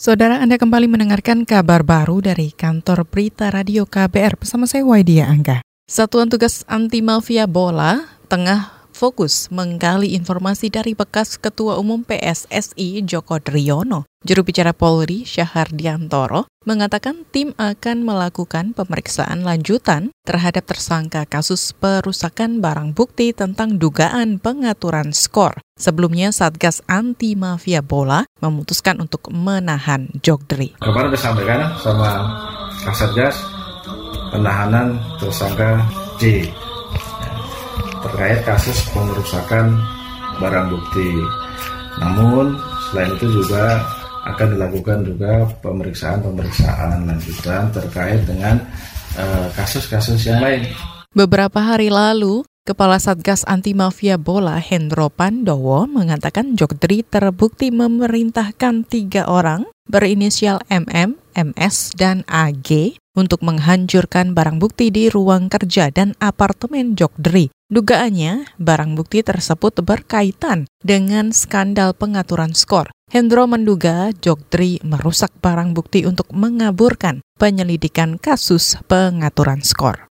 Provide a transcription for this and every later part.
Saudara Anda kembali mendengarkan kabar baru dari kantor berita radio KBR bersama saya Waidia Angga. Satuan Tugas Anti Mafia Bola tengah fokus menggali informasi dari bekas Ketua Umum PSSI Joko Driono. Juru bicara Polri Syahardiantoro mengatakan tim akan melakukan pemeriksaan lanjutan terhadap tersangka kasus perusakan barang bukti tentang dugaan pengaturan skor. Sebelumnya Satgas Anti Mafia Bola memutuskan untuk menahan Jogdri. Kemarin disampaikan sama Kasatgas penahanan tersangka J terkait kasus pengerusakan barang bukti. Namun selain itu juga akan dilakukan juga pemeriksaan-pemeriksaan lanjutan terkait dengan eh, kasus-kasus uh, yang lain. Beberapa hari lalu, Kepala Satgas Anti Mafia Bola Hendro Pandowo mengatakan Jogdri terbukti memerintahkan tiga orang berinisial MM, MS, dan AG untuk menghancurkan barang bukti di ruang kerja dan apartemen Jogdri. Dugaannya, barang bukti tersebut berkaitan dengan skandal pengaturan skor. Hendro menduga Jogdri merusak barang bukti untuk mengaburkan penyelidikan kasus pengaturan skor.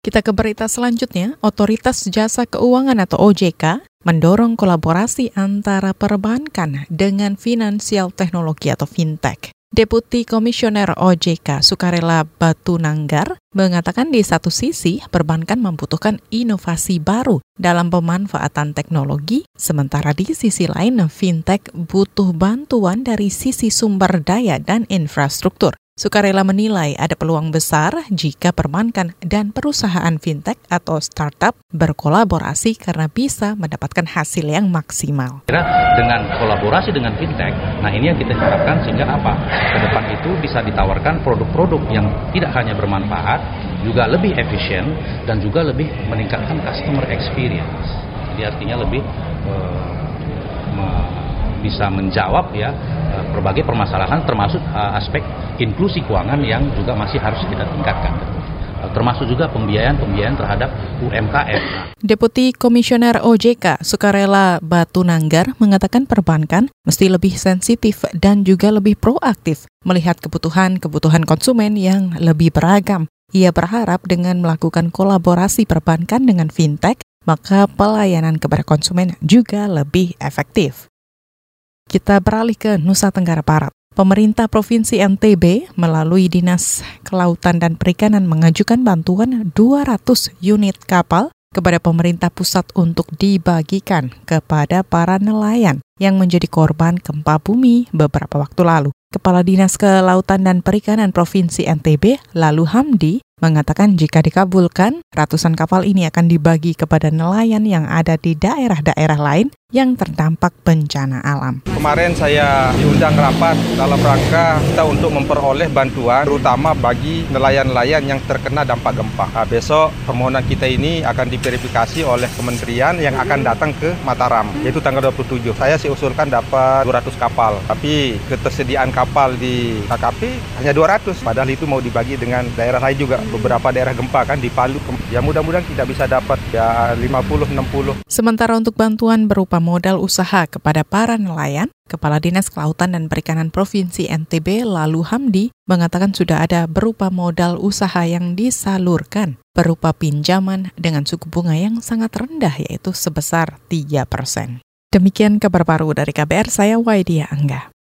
Kita ke berita selanjutnya, Otoritas Jasa Keuangan atau OJK mendorong kolaborasi antara perbankan dengan finansial teknologi atau fintech. Deputi Komisioner OJK Sukarela Batu Nanggar mengatakan di satu sisi perbankan membutuhkan inovasi baru dalam pemanfaatan teknologi, sementara di sisi lain fintech butuh bantuan dari sisi sumber daya dan infrastruktur. Sukarela menilai ada peluang besar jika perbankan dan perusahaan fintech atau startup berkolaborasi karena bisa mendapatkan hasil yang maksimal. Dengan kolaborasi dengan fintech, nah ini yang kita harapkan sehingga apa? Ke depan itu bisa ditawarkan produk-produk yang tidak hanya bermanfaat, juga lebih efisien dan juga lebih meningkatkan customer experience. Jadi artinya lebih uh, bisa menjawab ya berbagai permasalahan termasuk uh, aspek inklusi keuangan yang juga masih harus kita tingkatkan eh, termasuk juga pembiayaan-pembiayaan terhadap UMKM. Deputi Komisioner OJK Sukarela Batu Nanggar mengatakan perbankan mesti lebih sensitif dan juga lebih proaktif melihat kebutuhan-kebutuhan konsumen yang lebih beragam. Ia berharap dengan melakukan kolaborasi perbankan dengan fintech, maka pelayanan kepada konsumen juga lebih efektif. Kita beralih ke Nusa Tenggara Barat. Pemerintah Provinsi NTB melalui Dinas Kelautan dan Perikanan mengajukan bantuan 200 unit kapal kepada pemerintah pusat untuk dibagikan kepada para nelayan yang menjadi korban gempa bumi beberapa waktu lalu. Kepala Dinas Kelautan dan Perikanan Provinsi NTB, Lalu Hamdi, mengatakan jika dikabulkan, ratusan kapal ini akan dibagi kepada nelayan yang ada di daerah-daerah lain yang terdampak bencana alam. Kemarin saya diundang rapat dalam rangka kita untuk memperoleh bantuan terutama bagi nelayan-nelayan yang terkena dampak gempa. Nah, besok permohonan kita ini akan diverifikasi oleh kementerian yang akan datang ke Mataram, yaitu tanggal 27. Saya sih usulkan dapat 200 kapal, tapi ketersediaan kapal di KKP hanya 200, padahal itu mau dibagi dengan daerah lain juga. Beberapa daerah gempa kan di Palu, ya mudah-mudahan kita bisa dapat ya 50-60. Sementara untuk bantuan berupa modal usaha kepada para nelayan, Kepala Dinas Kelautan dan Perikanan Provinsi NTB Lalu Hamdi mengatakan sudah ada berupa modal usaha yang disalurkan berupa pinjaman dengan suku bunga yang sangat rendah yaitu sebesar 3 persen. Demikian kabar baru dari KBR, saya Waidia Angga.